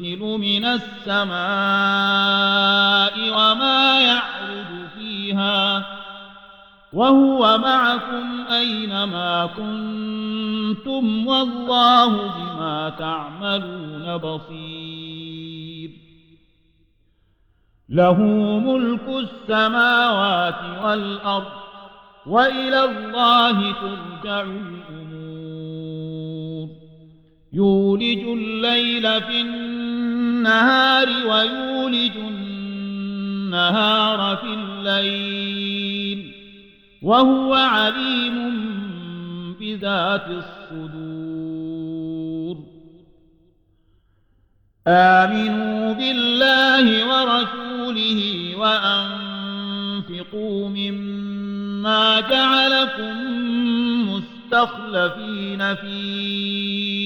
من السماء وما يعرج فيها وهو معكم أينما كنتم والله بما تعملون بصير له ملك السماوات والأرض وإلى الله ترجع الأمور يولج الليل في النهار ويولج النهار في الليل وهو عليم بذات الصدور. آمنوا بالله ورسوله وأنفقوا مما جعلكم مستخلفين فيه.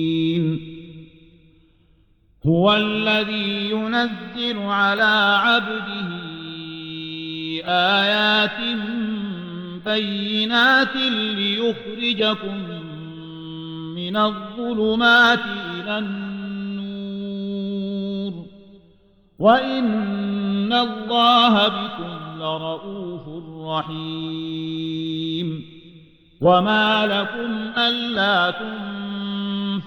هو الذي ينزل على عبده آيات بينات ليخرجكم من الظلمات إلى النور. وإن الله بكم لرؤوف رحيم. وما لكم ألا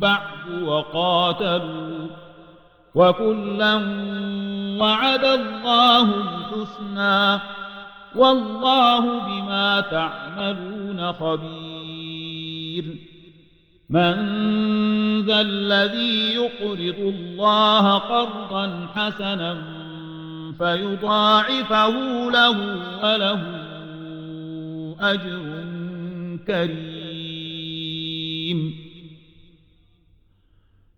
بعد وقاتلوا وكلا وعد الله الحسنى والله بما تعملون خبير. من ذا الذي يقرض الله قرضا حسنا فيضاعفه له وله أجر كريم.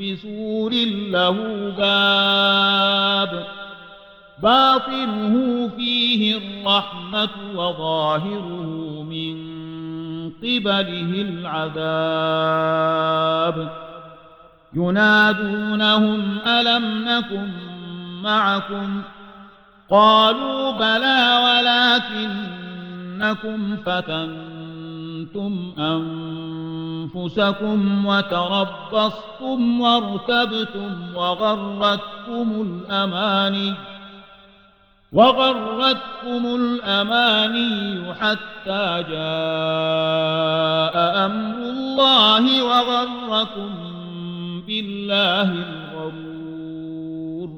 بسور له باب. باطنه فيه الرحمة وظاهره من قبله العذاب. ينادونهم ألم نكن معكم؟ قالوا بلى ولكنكم فتنتم أنفسكم. وتربصتم وارتبتم وغرتكم الأماني وغرتكم الأماني حتى جاء أمر الله وغركم بالله الغرور.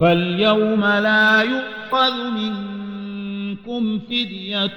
فاليوم لا يؤخذ منكم فدية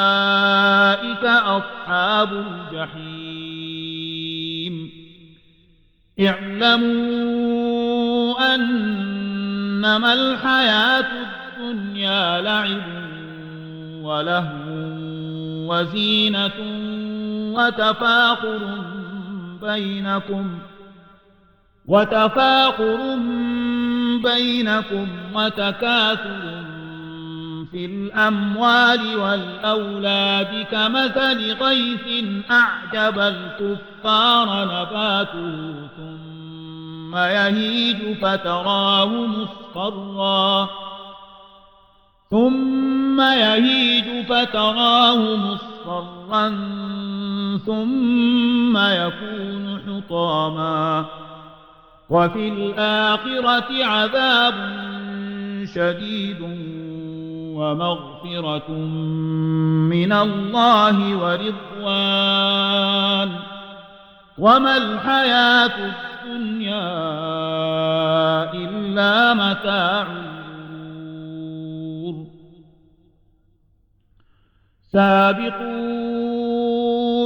أصحاب الجحيم. اعلموا أن إنما الحياة الدنيا لعب ولهو وزينة وتفاخر بينكم وتفاخر بينكم وتكاثر في الأموال والأولاد كمثل غيث أعجب الكفار نباته ثم يهيج فتراه مصفرا. ثم يهيج فتراه مصفرا ثم يكون حطاما. وفي الآخرة عذاب شديد. ومغفرة من الله ورضوان. وما الحياة الدنيا إلا متاع سابقوا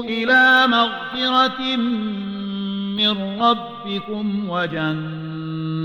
إلى مغفرة من ربكم وجنة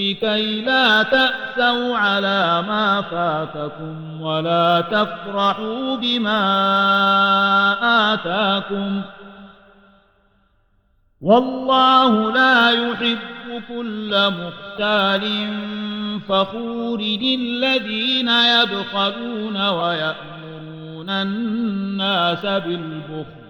لكي لا تأسوا على ما فاتكم ولا تفرحوا بما آتاكم. والله لا يحب كل مختال فخور الذين يبخلون ويأمرون الناس بالبخل.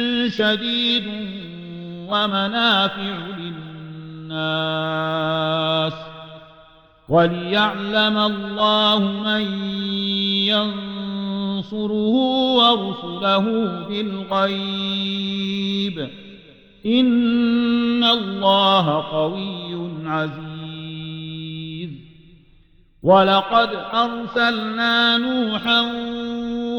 شديد ومنافع للناس وليعلم الله من ينصره ورسله بالغيب. إن الله قوي عزيز. ولقد أرسلنا نوحا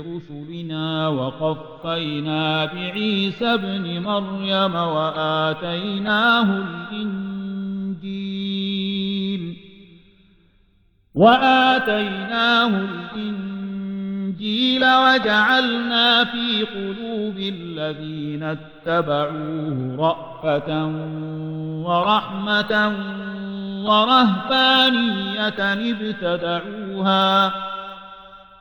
برسلنا وقفينا بعيسى ابن مريم وآتيناه الإنجيل وآتيناه الإنجيل وجعلنا في قلوب الذين اتبعوه رأفة ورحمة ورهبانية ابتدعوها